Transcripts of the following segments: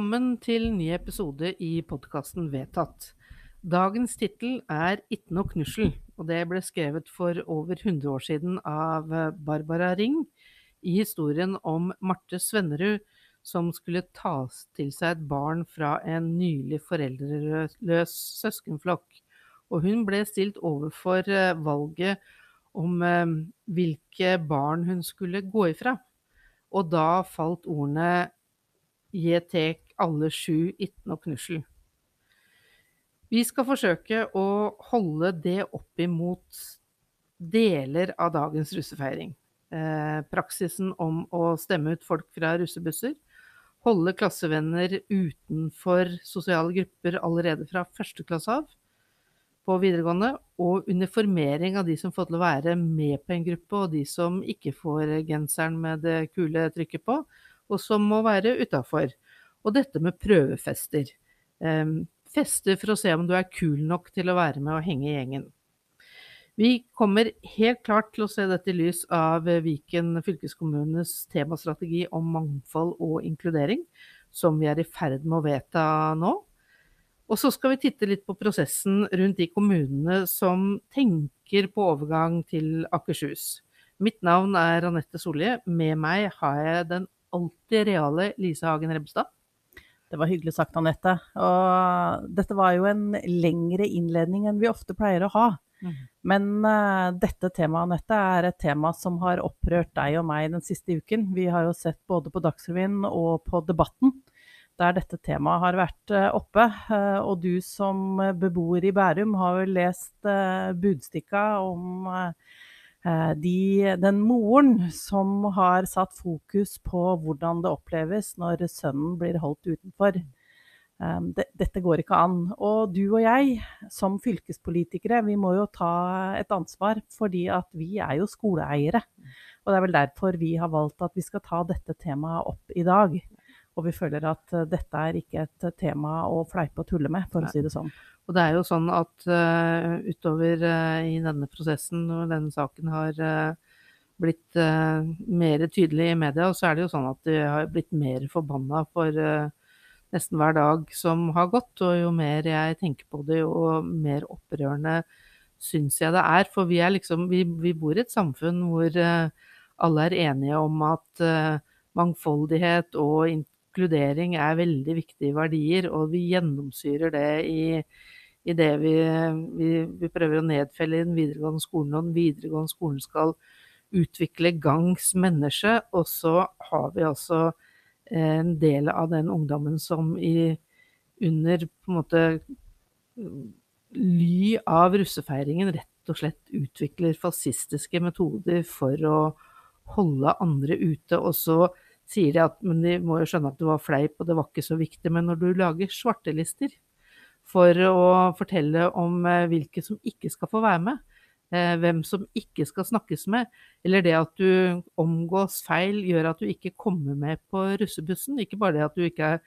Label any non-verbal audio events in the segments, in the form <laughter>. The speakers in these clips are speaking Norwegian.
Velkommen til ny episode i podkasten Vedtatt. Dagens tittel er Itten og knussel, og det ble skrevet for over 100 år siden av Barbara Ring i historien om Marte Svennerud som skulle ta til seg et barn fra en nylig foreldreløs søskenflokk. Og hun ble stilt overfor eh, valget om eh, hvilke barn hun skulle gå ifra. Og da falt ordene «Je tek alle sju itten og knussel. Vi skal forsøke å holde det opp imot deler av dagens russefeiring. Eh, praksisen om å stemme ut folk fra russebusser. Holde klassevenner utenfor sosiale grupper allerede fra første klasse av på videregående. Og uniformering av de som får til å være med på en gruppe, og de som ikke får genseren med det kule trykket på og som må være utafor. Og dette med prøvefester. Um, fester for å se om du er kul nok til å være med og henge i gjengen. Vi kommer helt klart til å se dette i lys av Viken fylkeskommunes temastrategi om mangfold og inkludering, som vi er i ferd med å vedta nå. Og så skal vi titte litt på prosessen rundt de kommunene som tenker på overgang til Akershus. Mitt navn er Anette Solli. Med meg har jeg den alltid reale Lise Hagen Rebstad. Det var hyggelig sagt, Anette. Og dette var jo en lengre innledning enn vi ofte pleier å ha. Mm. Men uh, dette temaet, Anette, er et tema som har opprørt deg og meg den siste uken. Vi har jo sett både på Dagsrevyen og på Debatten der dette temaet har vært uh, oppe. Uh, og du som beboer i Bærum har vel lest budstikka om Eh, de, den moren som har satt fokus på hvordan det oppleves når sønnen blir holdt utenfor. Eh, dette går ikke an. Og du og jeg som fylkespolitikere, vi må jo ta et ansvar, fordi at vi er jo skoleeiere. Og det er vel derfor vi har valgt at vi skal ta dette temaet opp i dag. Og vi føler at dette er ikke et tema å fleipe og tulle med, for å si det sånn. Og det er jo sånn at uh, utover uh, i denne prosessen, når denne saken har uh, blitt mer tydelig i media, så er det jo sånn at de har blitt mer forbanna for nesten hver dag som har gått. Og jo mer jeg tenker på det, jo mer opprørende syns jeg det er. For vi, er liksom, vi, vi bor i et samfunn hvor alle er enige om at mangfoldighet og inkludering er veldig viktige verdier, og vi gjennomsyrer det i i det vi, vi, vi, prøver å nedfelle i den videregående skolen. Og den videregående skolen skal utvikle gangs menneske. Og så har vi altså en del av den ungdommen som i, under på en måte ly av russefeiringen rett og slett utvikler fascistiske metoder for å holde andre ute. Og så sier de at men de må jo skjønne at det var fleip og det var ikke så viktig. Men når du lager svartelister for å fortelle om eh, hvilke som ikke skal få være med. Eh, hvem som ikke skal snakkes med, eller det at du omgås feil gjør at du ikke kommer med på russebussen. Ikke bare det at du ikke er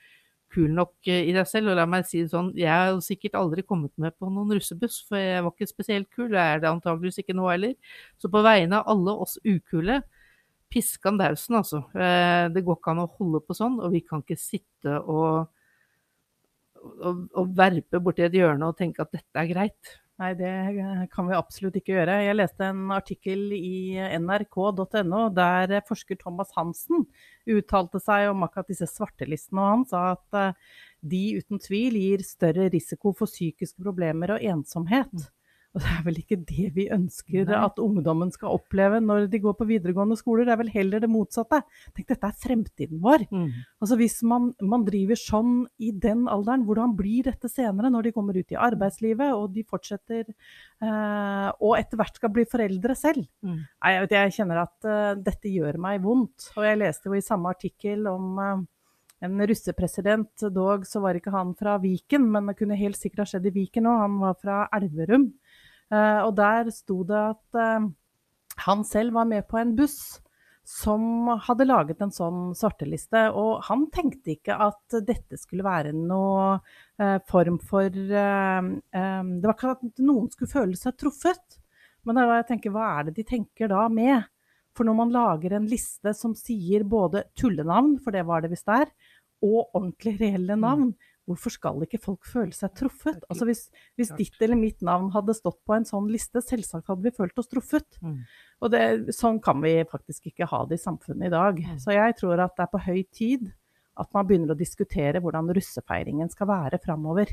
kul nok eh, i deg selv. Og la meg si det sånn, jeg har sikkert aldri kommet med på noen russebuss, for jeg var ikke spesielt kul. Det er det antageligvis ikke nå heller. Så på vegne av alle oss ukule, piskan dausen, altså. Det går ikke an å holde på sånn, og vi kan ikke sitte og å, å verpe borti et hjørne og tenke at dette er greit. Nei, det kan vi absolutt ikke gjøre. Jeg leste en artikkel i nrk.no der forsker Thomas Hansen uttalte seg om akkurat disse svartelistene. Og han sa at eh, de uten tvil gir større risiko for psykiske problemer og ensomhet. Og det er vel ikke det vi ønsker Nei. at ungdommen skal oppleve når de går på videregående skoler. Det er vel heller det motsatte. Tenk, dette er fremtiden vår. Mm. Altså Hvis man, man, driver sånn i den alderen, hvordan blir dette senere når de kommer ut i arbeidslivet og de fortsetter eh, og etter hvert skal bli foreldre selv? Mm. Nei, jeg, vet, jeg, kjenner at uh, dette gjør meg vondt. Og jeg leste jo i samme artikkel om uh, en russepresident, dog så var ikke han fra Viken, men det kunne helt sikkert ha skjedd i Viken òg. Han var fra Elverum. Eh, og der sto det at eh, han selv var med på en buss som hadde laget en sånn svarteliste. Og han tenkte ikke at dette skulle være noe eh, form for Det var ikke at noen skulle føle seg truffet. Men da jeg tenker, hva er det de tenker da med? For når man lager en liste som sier både tullenavn, for det var det visst der, og ordentlig reelle navn, hvorfor skal ikke folk føle seg truffet? Altså hvis, hvis ditt eller mitt navn hadde stått på en sånn liste, selvsagt hadde vi følt oss truffet. Mm. Og det, sånn kan vi faktisk ikke ha det i samfunnet i dag. Mm. Så jeg tror at det er på høy tid at man begynner å diskutere hvordan russefeiringen skal være framover.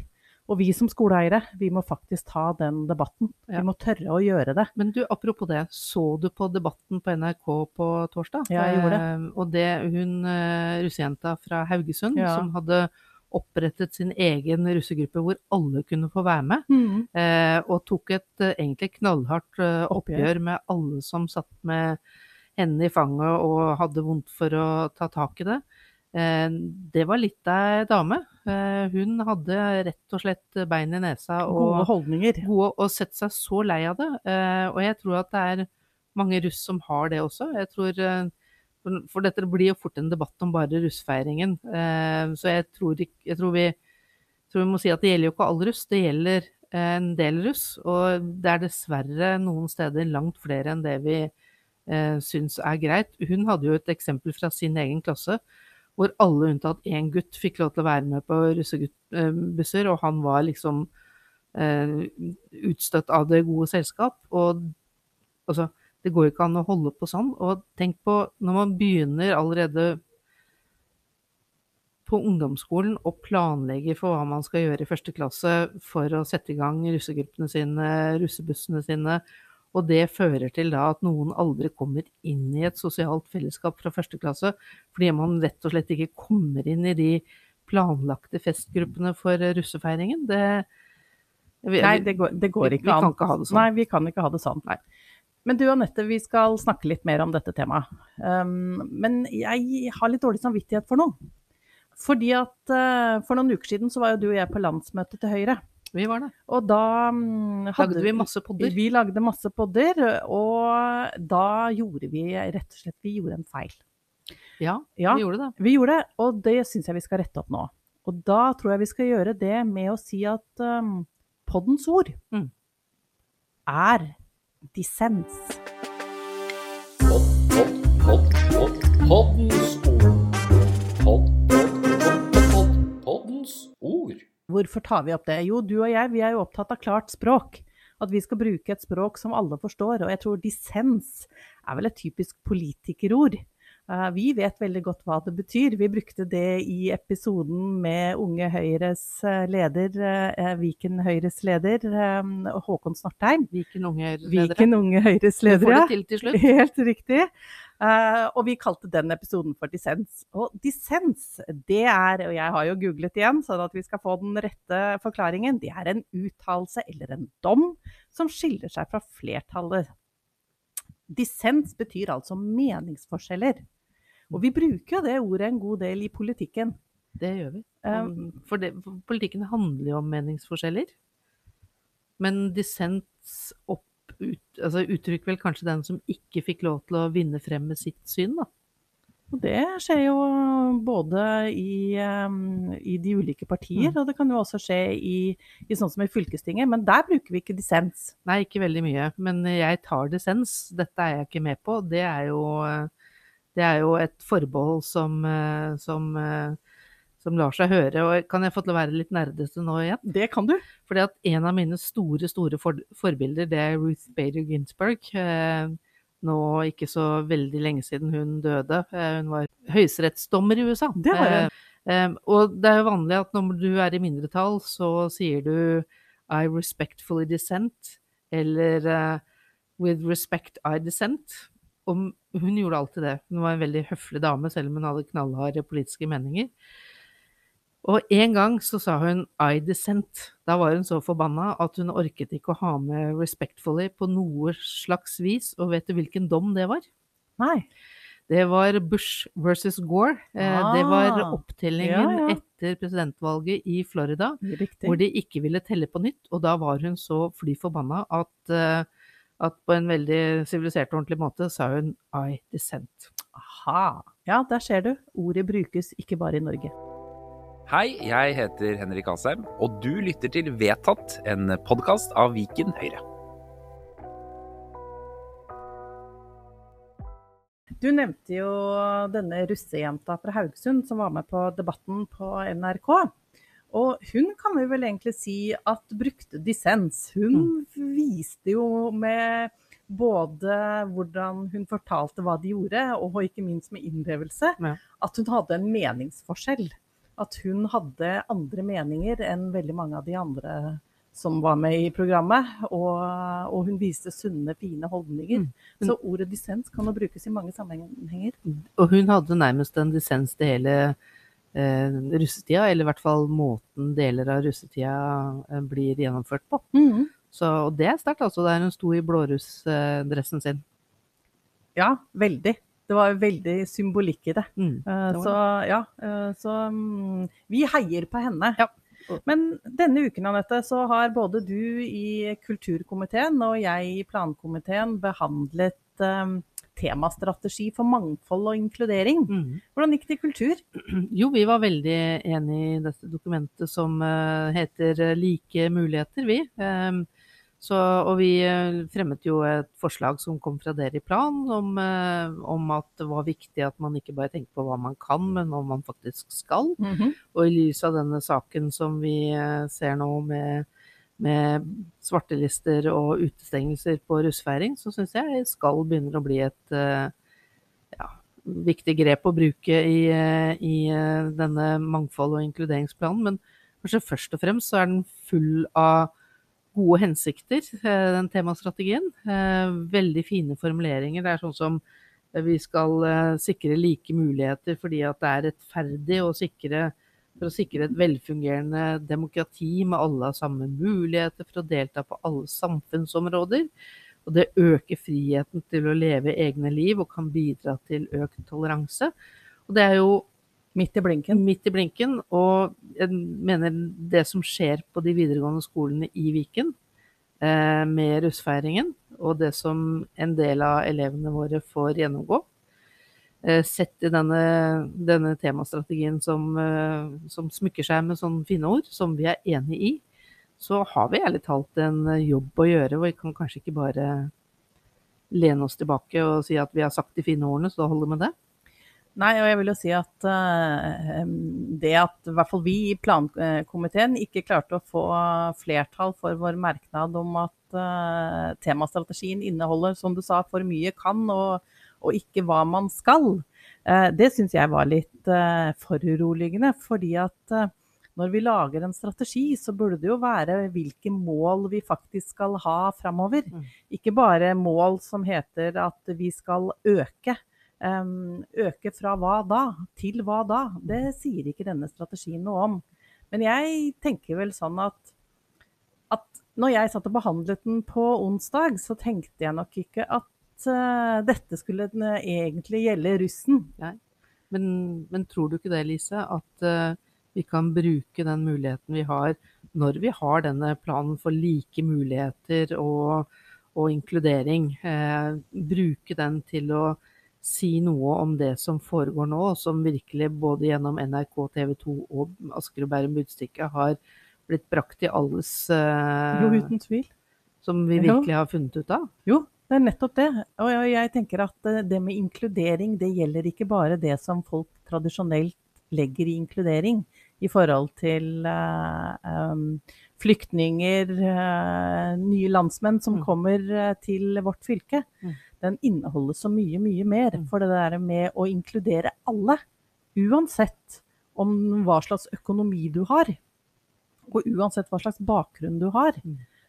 Og vi som skoleeiere, vi må faktisk ta den debatten. Ja. Vi må tørre å gjøre det. Men du, apropos det, så du på debatten på NRK på torsdag? Ja, jeg gjorde det. Eh, og det hun eh, russejenta fra Haugesund Ja. som hadde opprettet sin egen russegruppe hvor alle kunne få være med, Mm. eh, og tok et eh, egentlig knallhardt eh, Oppgjør. med alle som satt med hendene i fanget og hadde vondt for å ta tak i det. Eh, det var litt ei dame. Eh, hun hadde rett og slett bein i nesa Gode og holdninger. gode og sett seg så lei av det. Eh, og jeg tror at det er mange russ som har det også. Jeg tror, for, dette blir jo fort en debatt om bare russfeiringen. Eh, så jeg tror, jeg tror, vi, tror vi må si at det gjelder jo ikke all russ, det gjelder eh, en del russ. Og det er dessverre noen steder langt flere enn det vi eh, syns er greit. Hun hadde jo et eksempel fra sin egen klasse. Hvor alle unntatt én gutt fikk lov til å være med på russebusser, og han var liksom eh, utstøtt av det gode selskap. Og altså, det går ikke an å holde på sånn. Og tenk på når man begynner allerede på ungdomsskolen og planlegger for hva man skal gjøre i første klasse for å sette i gang russegruppene sine, russebussene sine, og det fører til da at noen aldri kommer inn i et sosialt fellesskap fra første klasse, fordi man rett og slett ikke kommer inn i de planlagte festgruppene for russefeiringen. Det, vi, Nei, det går, det går vi- ikke vi an. kan ikke ha det sånn. Nei, vi kan ikke ha det sånn. Nei. Men du Anette, vi skal snakke litt mer om dette temaet. Um, men jeg har litt dårlig samvittighet for noe. Fordi at uh, for noen uker siden så var jo du og jeg på landsmøtet til Høyre. Vi var det. Og da um, Lagde vi masse podder. Vi lagde masse podder, og da gjorde vi rett og slett vi gjorde en feil. Ja, Ja, vi gjorde det. vi gjorde det, og det syns jeg vi skal rette opp nå. Og da tror jeg vi skal gjøre det med å si at um, poddens ord Mm. er dissens. Pod, pod, pod, pod, poddens ord. Pod, pod, pod, pod, pod, poddens ord. Hvorfor tar vi opp det? Jo, du og jeg vi er jo opptatt av klart språk. At vi skal bruke et språk som alle forstår. Og jeg tror dissens er vel et typisk politikerord. Eh, Vi vet veldig godt hva det betyr. Vi brukte det i episoden med Unge Høyres eh, leder, eh, Viken Høyres leder, Håkon Snortheim. Viken Unge Høyres leder. Viken Unge Høyres leder, ja. til til. Helt riktig. Og vi kalte den episoden for dissens. Og dissens, det er, og jeg har jo googlet igjen, sånn at vi skal få den rette forklaringen, det er en uttalelse eller en dom som skiller seg fra flertallet. Dissens betyr altså meningsforskjeller. Og vi bruker jo det ordet en god del i politikken. Det gjør vi. Eh, For, det, for politikken handler jo om meningsforskjeller. Men dissens opp, ut, altså uttrykker vel kanskje den som ikke fikk lov til å vinne frem med sitt syn, da. Og det skjer jo både i, um, i de ulike partier, Mm. og det kan jo også skje i, i sånn som i fylkestinget, men der bruker vi ikke dissens. Nei, ikke veldig mye, men jeg tar dissens. Dette er jeg ikke med på. Det er jo, eh, det er jo et forbehold som, eh, som, eh, som lar seg høre. Og kan jeg få til å være litt nerdete nå igjen? Det kan du. Fordi at en av mine store, store for forbilder, det er Ruth Bader Ginsburg. Eh, nå ikke så veldig lenge siden hun døde. Hun var høyesterettsdommer i USA. Det var hun. Og det er jo vanlig at når du er i mindretall, så sier du I respectfully dissent, eller with respect I dissent. Og hun gjorde alltid det. Hun var en veldig høflig dame, selv om hun hadde knallharde politiske meninger. Og en gang så sa hun I dissent. Da var hun så forbanna at hun orket ikke å ha med respectfully på noe slags vis. Og vet du hvilken dom det var? Nei. Det var Bush versus Gore. Ah, det var Ah, opptellingen ja, ja. etter presidentvalget i Florida, Riktig. hvor de ikke ville telle på nytt. Og da var hun så fly forbanna at, eh, at på en veldig sivilisert og ordentlig måte sa hun I dissent. Aha. Ja, der ser du. Ordet brukes ikke bare i Norge. Hei, jeg heter Henrik Asheim, og du lytter til Vedtatt, en podkast av Viken Høyre. Du nevnte jo denne russejenta fra Haugesund som var med på Debatten på NRK. Og hun kan vi vel egentlig si at brukte dissens. Hun viste jo med både hvordan hun fortalte hva de gjorde, og ikke minst med innlevelse, Ja. at hun hadde en meningsforskjell. At hun hadde andre meninger enn veldig mange av de andre som var med i programmet. Og, og hun viste sunne, fine holdninger. Mm. Så ordet dissens kan jo brukes i mange sammenhenger. Og hun hadde nærmest en dissens til hele russetida, eller i hvert fall måten deler av russetida eh, blir gjennomført på. Så og det er sterkt, altså, der hun sto i blårussdressen sin. Ja, veldig. Det var veldig symbolikk i det. Mm. Eh, Det så ja, eh, så mm, vi heier på henne. Ja. Men denne uken Annette, så har både du i kulturkomiteen og jeg i plankomiteen behandlet eh, temastrategi for mangfold og inkludering. Mm. Hvordan gikk det i kultur? <clears throat> Jo, vi var veldig enig i dette dokumentet som eh, heter eh, Like muligheter, vi. Ehm, så, og vi eh, fremmet jo et forslag som kom fra dere i plan, om, om at det var viktig at man ikke bare tenker på hva man kan, men hva man faktisk skal. Og i lys av denne saken som vi ser nå med, med svartelister og utestengelser på russefeiring, så syns jeg skal begynner å bli et eh, ja, viktig grep å bruke i, eh, i eh, denne mangfold- og inkluderingsplanen. Men kanskje først og fremst så er den full av gode hensikter, den temastrategien. Veldig fine formuleringer. Det er sånn som vi skal sikre like muligheter fordi at det er rettferdig å sikre for å sikre et velfungerende demokrati med alle har samme muligheter for å delta på alle samfunnsområder. Og det øker friheten til å leve egne liv og kan bidra til økt toleranse. Og det er jo Midt i blinken. midt i blinken, og jeg mener det som skjer på de videregående skolene i Viken eh, med russefeiringen, og det som en del av elevene våre får gjennomgå, sett i denne, denne temastrategien som, eh, som smykker seg med sånne fine ord, som vi er enig i, så har vi ærlig talt en jobb å gjøre, og vi kan kanskje ikke bare lene oss tilbake og si at vi har sagt de fine ordene, så da holder med det. Nei, og jeg vil jo si at eh, det at i hvert fall vi i plankomiteen ikke klarte å få flertall for vår merknad om at eh, temastrategien inneholder, som du sa, for mye kan og, og ikke hva man skal, eh, det syns jeg var litt eh, foruroligende. Fordi at eh, når vi lager en strategi, så burde det jo være hvilke mål vi faktisk skal ha framover. Mm. Ikke bare mål som heter at vi skal øke. Øke fra hva da? Til hva da? Det sier ikke denne strategien noe om. Men jeg tenker vel sånn at, at når jeg satt og behandlet den på onsdag, så tenkte jeg nok ikke at eh, dette skulle eh, egentlig gjelde russen. Men, men tror du ikke det, Lise, at eh, vi kan bruke den muligheten vi har når vi har denne planen for like muligheter og, og inkludering, eh, bruke den til å si noe om det som foregår nå, som virkelig både gjennom NRK, TV 2 og Asker og Bærum Budstikke har blitt brakt i alles eh, Jo, uten tvil. Som vi virkelig har funnet ut av. Jo, det er nettopp det. Og jeg- tenker at eh, det med inkludering, det gjelder ikke bare det som folk tradisjonelt legger i inkludering i forhold til eh, flyktninger, eh, nye landsmenn som Mm. kommer til vårt fylke. Mm. Den inneholder så mye, mye mer. Mm. For det der med å inkludere alle, uansett om hva slags økonomi du har, og uansett hva slags bakgrunn du har,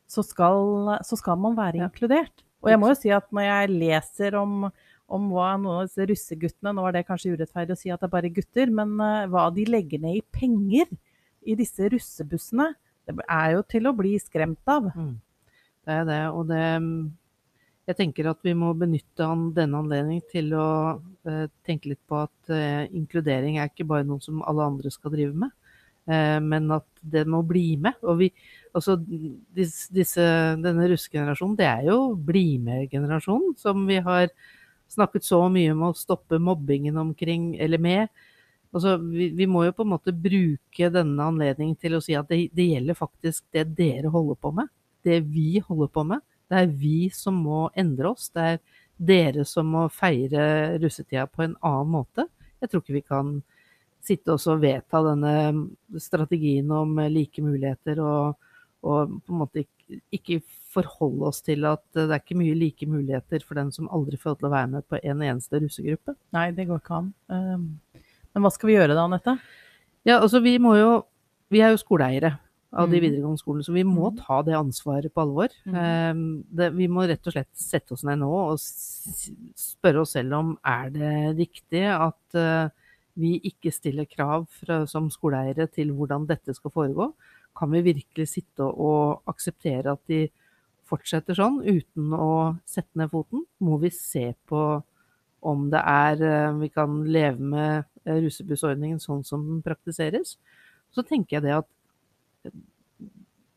så skal, så skal man være inkludert. Og jeg må jo si at når jeg leser om, om hva noen av disse russeguttene, nå var det kanskje urettferdig å si at det er bare gutter, men eh, hva de legger ned i penger i disse russebussene, det er jo til å bli skremt av. Mm. Det er det, og det Jeg tenker at vi må benytte denne anledningen til å eh, tenke litt på at eh, inkludering er ikke bare noe som alle andre skal drive med, men at det må bli med. Og vi, altså disse, disse, denne russegenerasjonen, det er jo bli med-generasjonen som vi har snakket så mye om å stoppe mobbingen omkring, eller med. Altså, vi, vi må jo på en måte bruke denne anledningen til å si at det, det gjelder faktisk det dere holder på med. Det vi holder på med. Det er vi som må endre oss. Det er dere som må feire russetida på en annen måte. Jeg tror ikke vi kan sitte og vedta denne strategien om like muligheter og, og på en måte ikke, forholde oss til at det er ikke mye like muligheter for den som aldri får til å være med på en eneste russegruppe. Nei, det går ikke an. Um, men hva skal vi gjøre da, Anette? Ja, altså vi må jo Vi er jo skoleeiere av de Mm. videregående skolene, så vi må Mm. ta det ansvaret på alvor. Mm. Det, vi må rett og slett sette oss ned nå og spørre oss selv om er det riktig at uh, vi ikke stiller krav fra, som skoleeiere til hvordan dette skal foregå. Kan vi virkelig sitte og akseptere at de fortsetter sånn uten å sette ned foten? Må vi se på om det er eh, Vi kan leve med eh, russebussordningen sånn som den praktiseres. Så tenker jeg det at eh,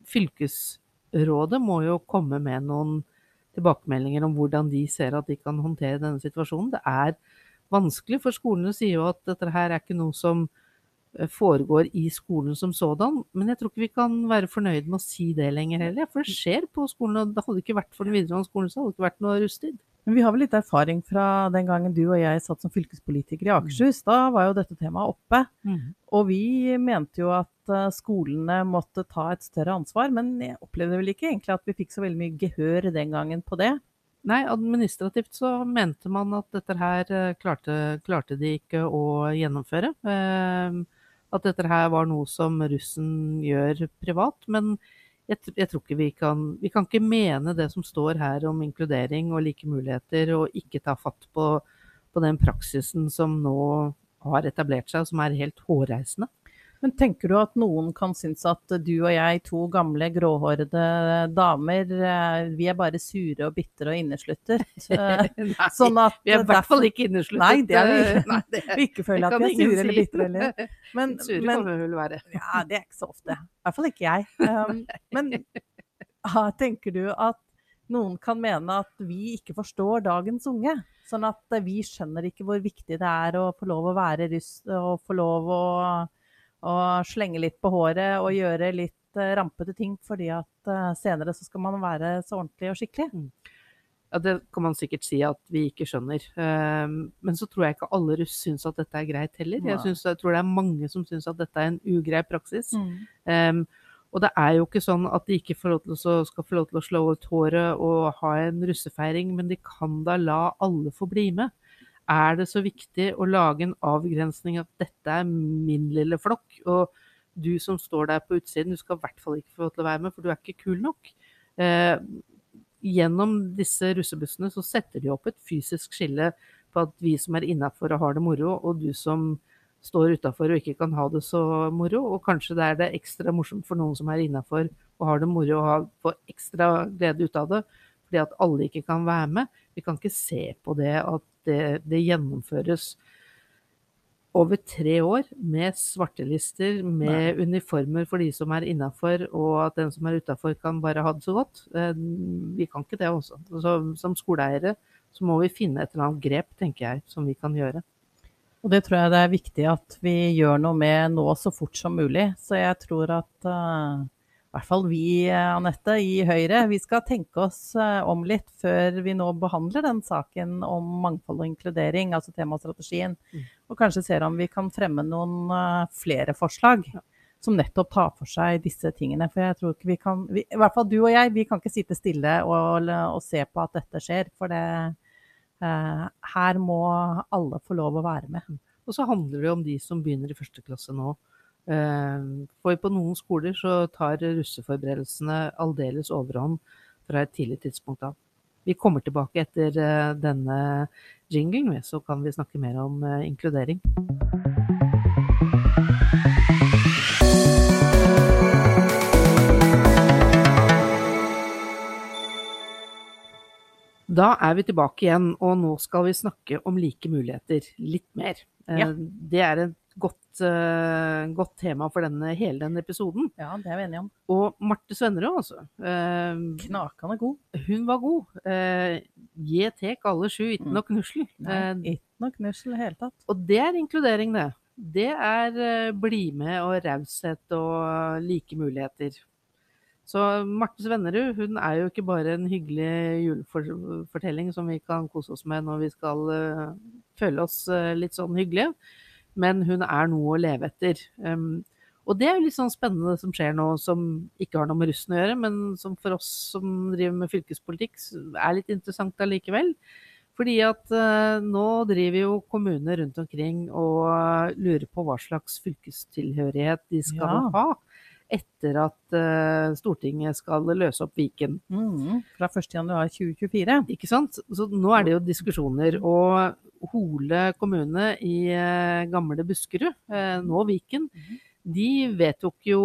fylkesrådet må jo komme med noen tilbakemeldinger om hvordan de ser at de kan håndtere denne situasjonen. Det er vanskelig, for skolene sier jo at dette her er ikke noe som eh, foregår i skolen som sådan. Men jeg tror ikke vi kan være fornøyd med å si det lenger heller. For det skjer på skolen, og det hadde ikke vært for den videregående skolen, så hadde det ikke vært noe rusttid. Men vi har vel litt erfaring fra den gangen du og jeg satt som fylkespolitiker i Akershus. Da var jo dette temaet oppe. Og vi mente jo at eh, skolene måtte ta et større ansvar, men jeg opplevde vel ikke egentlig at vi fikk så veldig mye gehør den gangen på det. Nei, administrativt så mente man at dette her eh, klarte, klarte de ikke å gjennomføre. Eh, At dette her var noe som russen gjør privat. Men jeg, jeg tror ikke vi kan Vi kan ikke mene det som står her om inkludering og like muligheter, og ikke ta fatt på, på den praksisen som nå har etablert seg, og som er helt hårreisende. Men tenker du at noen kan synes at du og jeg, to gamle gråhårede damer, eh, vi er bare sure og bitre og innesluttet? <laughs> Eh, Nei, Sånn at vi er i hvert fall ikke innesluttet. Nei, det er vi. Nei, det <laughs> vi ikke føler at vi er sure eller bitre heller. <laughs> Men, Sure men, kan vi vel være. Ja, det er ikke så ofte. I hvert fall ikke jeg. Um, men ja, tenker du at noen kan mene at vi ikke forstår dagens unge? Sånn at eh, vi skjønner ikke hvor viktig det er å få lov å være russ og få lov å, å slenge litt på håret og gjøre litt eh, rampete ting, fordi at eh, senere så skal man være så ordentlig og skikkelig. Ja, det kan man sikkert si at vi ikke skjønner. Ehm, Men så tror jeg ikke alle russ syns at dette er greit heller. Jeg, synes, jeg tror det er mange som syns at dette er en ugrei praksis. Mm. Um, og det er jo ikke sånn at de ikke å, skal få lov til å slå ut håret og ha en russefeiring, men de kan da la alle få bli med. Er det så viktig å lage en avgrensning at dette er min lille flokk, og du som står der på utsiden, du skal i hvert fall ikke få til å være med, for du er ikke kul nok. Eh, gjennom disse russebussene så setter de opp et fysisk skille på at vi som er innafor og har det moro, og du som står utafor og ikke kan ha det så moro. Og kanskje det er det ekstra morsomt for noen som er innafor og har det moro og får ekstra glede ut av det, fordi at alle ikke kan være med. Vi kan ikke se på det at det, det gjennomføres over tre år med svartelister, med uniformer for de som er innafor, og at den som er utafor kan bare ha det så godt. Eh, Vi kan ikke det også. Så, som skoleeiere så må vi finne et eller annet grep, tenker jeg, som vi kan gjøre. Og det tror jeg det er viktig at vi gjør noe med nå så fort som mulig. Så jeg tror at i hvert fall vi, Anette, i Høyre, vi skal tenke oss eh, om litt før vi nå behandler den saken om mangfold og inkludering, altså temastrategien. Mm. Og kanskje ser om vi kan fremme noen eh, flere forslag. Som nettopp tar for seg disse tingene. For jeg tror ikke vi kan vi, I hvert fall du og jeg, vi kan ikke sitte stille og, og se på at dette skjer. For det, eh, her må alle få lov å være med. Og så handler det om de som begynner i første klasse nå. Eh, For på noen skoler så tar russeforberedelsene aldeles overhånd fra et tidlig tidspunkt av. Vi kommer tilbake etter eh, denne jinglen, så kan vi snakke mer om eh, inkludering. Da er vi tilbake igjen, og nå skal vi snakke om like muligheter litt mer. Ja. Det er et godt, uh, godt tema for denne, hele denne episoden. Ja, det er vi enige om. Og Marte Svennerød, altså. Uh, Knakende god. hun var god. Uh, Je tek alle sju, itten Mm. og knussel. Nei, Eh, ikke nok knussel i det hele tatt. og det er inkludering, det. Det er eh, bli med og raushet og like muligheter. Så Marte Svennerud hun er jo ikke bare en hyggelig julefortelling som vi kan kose oss med når vi skal eh, føle oss eh, litt sånn hyggelige, men hun er noe å leve etter. Um, og det er jo litt sånn spennende som skjer nå, som ikke har noe med russen å gjøre, men som for oss som driver med fylkespolitikk, er litt interessant allikevel. Fordi at uh, nå driver jo kommuner rundt omkring og eh, lurer på hva slags fylkestilhørighet de skal Ja. ha etter at uh, Stortinget skal løse opp Viken. Mm, fra 1.1.2024. Ikke sant? Så nå er det jo diskusjoner. Og Hole kommune i uh, gamle Buskerud, uh, nå Viken, de vedtok jo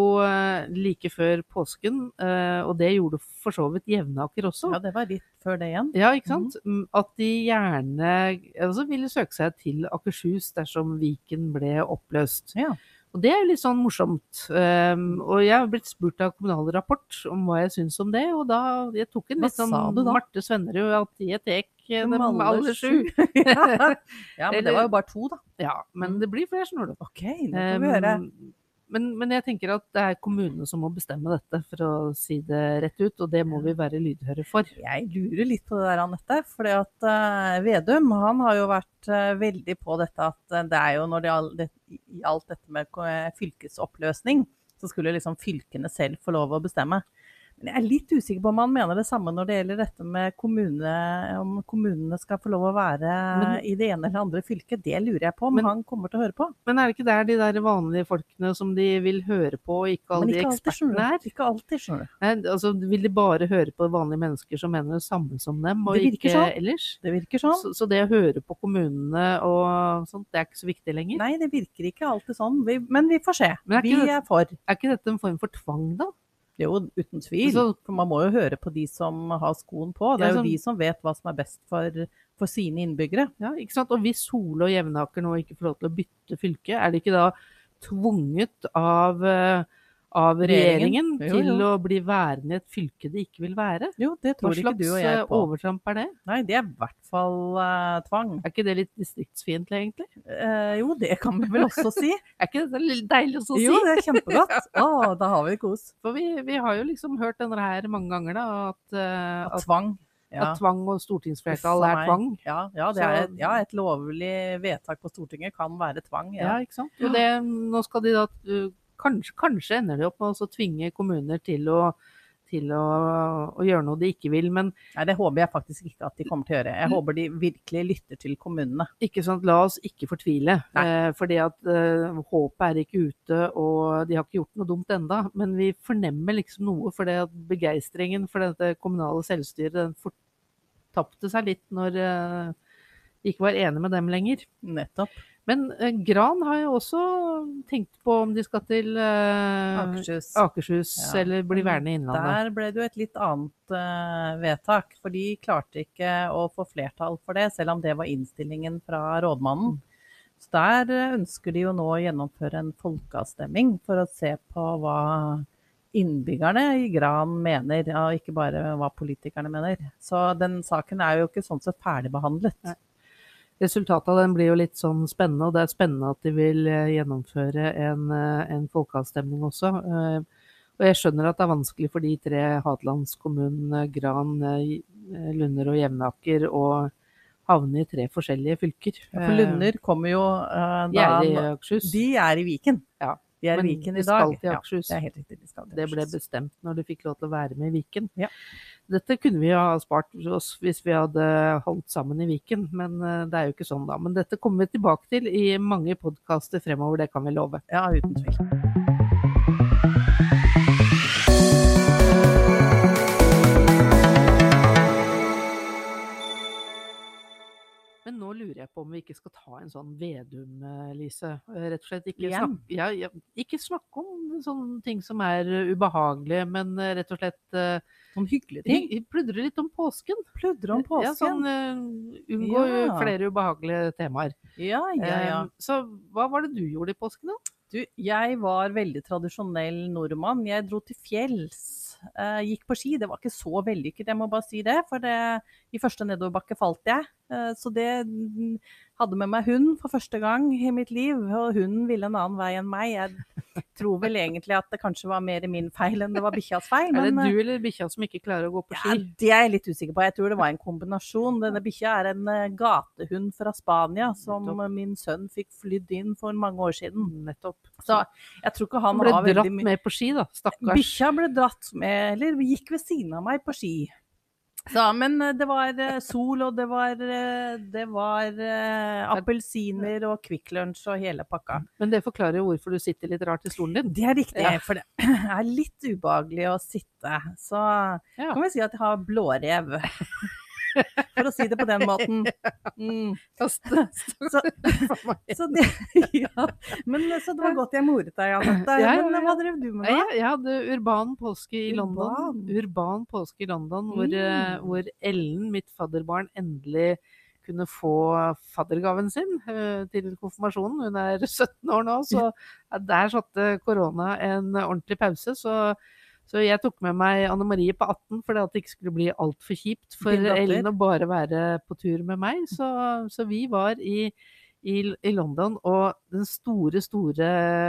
like før påsken, og det gjorde for så vidt Jevnaker også. Ja, det var litt før det igjen. Ja, ikke sant? Mm, At de gjerne altså ville søke seg til Akershus dersom Viken ble oppløst. Ja. Og det er jo litt sånn morsomt. Um, og jeg har blitt spurt av Kommunal Rapport om hva jeg syns om det, og da jeg tok en litt sånn? Marte Svennerud at jeg tek Dem alle sju. <laughs> ja. men det var jo bare to, da. Ja, men det blir flere, du. OK, det får vi høre. Um, men, men jeg tenker at det er kommunene som må bestemme dette, for å si det rett ut, og det må vi være lydhøre for. Jeg lurer litt på det der, Anette. For at eh, Vedum han har jo vært uh, veldig på dette at eh, det er jo når det, gjaldt dette med fylkesoppløsning, så skulle liksom fylkene selv få lov å bestemme. Jeg er litt usikker på om han mener det samme når det gjelder dette med kommune, om kommunene skal få lov å være Men- i det ene eller andre fylket. Det lurer jeg på om Men- han kommer til å høre på. Men er det ikke der de der vanlige folkene som de vil høre på, og ikke alle ikke de ekspertene er? Ikke alltid, skjønner du. Nei, altså, vil de bare høre på vanlige mennesker som mener det samme som dem, og ikke sånn. ellers? Det virker sånn. Så, så det å høre på kommunene og sånt, det er ikke så viktig lenger? Nei, det virker ikke alltid sånn. Vi, men vi får se. Er Vi ikke det- er for. Er ikke dette en form for tvang, da? Jo, uten tvil. Så- for man må jo høre på de som har skoen på. Det er jo sånn- de som vet hva som er best for, for sine innbyggere. Ja, ikke sant? Og hvis Hole og Jevnaker nå ikke får lov til å bytte fylke, er de ikke da tvunget av, eh, av regjeringen, Regjeringen? Jo, til jo. å bli værende i et fylke det ikke vil være? Jo, det tror ikke du og eh, jeg på. overtramp er det? Nei, det er i hvert fall uh, tvang. Er ikke det litt distriktsfiendtlig, egentlig? Uh, jo, det kan vi vel også si. <laughs> Er ikke det litt deilig også å si? Jo, det er kjempegodt. <laughs> Å, da har vi kos. For vi, vi har jo liksom hørt denne her mange ganger, da, at, uh, At at, tvang. Ja. at tvang og stortingsflertall er tvang. Ja, ja, det er ja, et lovlig vedtak på Stortinget kan være tvang. Ja, Ja. ikke sant? Det, nå skal de da kanskje, kanskje ender de opp med å tvinge kommuner til å til å, å gjøre noe de ikke vil, men Nei, det håper jeg faktisk ikke at de kommer til å gjøre. Jeg håper de virkelig lytter til kommunene. ikke sant, la oss ikke fortvile. Eh, fordi at eh, håpet er ikke ute, og de har ikke gjort noe dumt enda. Men vi fornemmer liksom noe, for det at begeistringen for dette kommunale selvstyret den fortapte seg litt når eh, de ikke var enige med dem lenger. Nettopp. Men eh, Gran har jo også tenkt på om de skal til eh, Akershus. Akershus Ja. eller bli værende i Innlandet. Der ble det jo et litt annet eh, vedtak, for de klarte ikke å få flertall for det, selv om det var innstillingen fra rådmannen. Så der eh, ønsker de jo nå å gjennomføre en folkeavstemning for å se på hva innbyggerne i Gran mener, og ikke bare hva politikerne mener. Så den saken er jo ikke sånn sett ferdigbehandlet. Nei. Resultatet av den blir jo litt sånn spennende, og det er spennende at de vil eh, gjennomføre en, eh, en folkeavstemning også. Eh, Og jeg skjønner at det er vanskelig for de tre Hadelandskommunene, Gran, Lunder og Jevnaker, å havne i tre forskjellige fylker. Ja, For Lunder kommer jo da... De er i da Akershus. De er i Viken. Ja, De er i Viken i dag. De skal til Akershus. Ja, det er helt riktig. De skal til Det ble bestemt når de fikk lov til å være med i Viken. Ja. Dette kunne vi ha spart oss hvis vi hadde holdt sammen i Viken, men eh, det er jo ikke sånn da. Men dette kommer vi tilbake til i mange podkaster fremover, det kan vi love. Ja, uten tvil. Men nå lurer jeg på om vi ikke skal ta en sånn Vedum, eh, Lise. Eh, Rett og slett ikke snakke, ja, ja, ikke snakke om sånne ting som er eh, ubehagelige, men rett og slett Sånn hyggelige ting. hy- pludre litt om påsken. Pludre om påsken. Ja, sånn uh, unngå Ja. flere ubehagelige temaer. Ja, ja, ja. Eh, Så hva var det du gjorde i påsken, da? Du, jeg var veldig tradisjonell nordmann. Jeg dro til fjells. Uh, gikk på ski. Det var ikke så vellykket, jeg må bare si det. For det, i første nedoverbakke falt jeg. Uh, så det hadde med meg hund for første gang i mitt liv, og hunden ville en annen vei enn meg. Jeg tror vel egentlig at det kanskje var mer min feil enn det var bikkjas feil. Er det eh, du eller bikkja som ikke klarer å gå på ski? ja, det er jeg litt usikker på. Jeg tror det var en kombinasjon. Denne bikkja er en eh, gatehund fra Spania som Nettopp. min sønn fikk flydd inn for mange år siden. Nettopp. Så jeg tror ikke han Han ble har veldig dratt med på ski, da. Stakkars. Bikkja ble dratt med, eller gikk ved siden av meg på ski. Så, men eh, det var eh, sol, og det var, eh, det var appelsiner og Kvikk Lunsj og hele pakka. Men det forklarer jo hvorfor du sitter litt rart i stolen din. Det er riktig, Ja. for det <clears throat> er litt ubehagelig å sitte. Så Ja. kan vi si at jeg har blårev. For å si det på den måten. Mm. <laughs> Så, <laughs> så det, <laughs> ja. Men så det var godt jeg moret deg, Anette. Ja, ja, Men hva drev du med da? Jeg, jeg hadde urban påske i London. Urban? Påske i London, hvor, eh, Mm. hvor Ellen, mitt fadderbarn, endelig kunne få faddergaven sin eh, til konfirmasjonen. Hun er 17 år nå, så der satte korona en ordentlig pause. Så, så jeg tok med meg Anne Marie på 18 for at det ikke skulle bli altfor kjipt for Ellen å bare være på tur med meg. Så, så vi var i, i, i London, og den store, store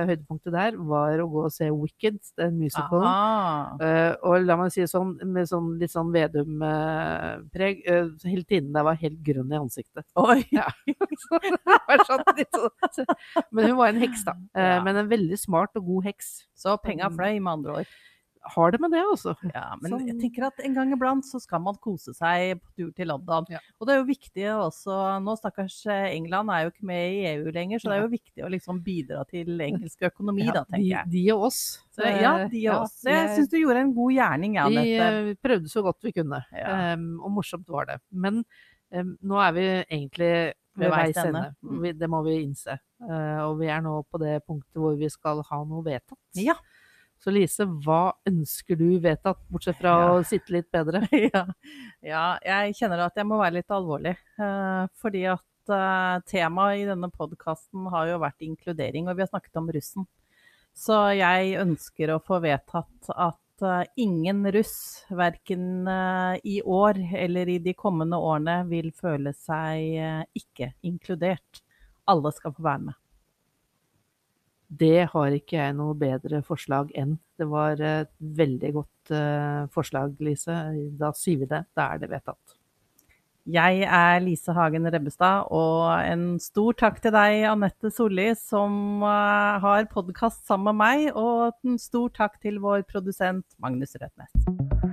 høydepunktet der var å gå og se Wicked, den musicalen. Eh, og la meg si det sånn, med sånn litt sånn Vedum-preg, uh, hele tiden der var helt grønn i ansiktet. Oi. <laughs> Ja. Sånn sånn- Men hun var en heks, da. Uh, Ja. Men en veldig smart og god heks. Så penga fløy, med andre ord. Har det med det, altså. Ja, men Sånn. jeg tenker at en gang iblant så skal man kose seg på tur til London. Ja. Og det er jo viktig også Nå stakkars eh, England er jo ikke med i EU lenger, så det er jo viktig å liksom bidra til engelsk økonomi, da, de, tenker jeg. de og oss. Så, ja, de Ja, og oss. Det Jeg jeg- syns du gjorde en god gjerning, ja, Vi eh, prøvde så godt vi kunne, Ja. Em, og morsomt var det. Men um, nå er vi egentlig ved veis ende. Mm. Vi, det må vi innse. Uh, og vi er nå på det punktet hvor vi skal ha noe vedtatt. Ja. Så Lise, hva ønsker du vedtatt, bortsett fra Ja. å sitte litt bedre? <laughs> ja. ja, jeg kjenner at jeg må være litt alvorlig. eh, fordi at eh, temaet i denne podkasten har jo vært inkludering, og vi har snakket om russen. Så jeg ønsker å få vedtatt at eh, ingen russ, verken i år eller i de kommende årene, vil føle seg ikke inkludert. Alle skal få være med. Det har ikke jeg noe bedre forslag enn. Det var et veldig godt eh, forslag, Lise. Da sier vi det. Da er det vedtatt. Jeg er Lise Hagen Rebbestad, og en stor takk til deg, Anette Solli, som eh, har podkast sammen med meg. Og en stor takk til vår produsent Magnus Rødnes.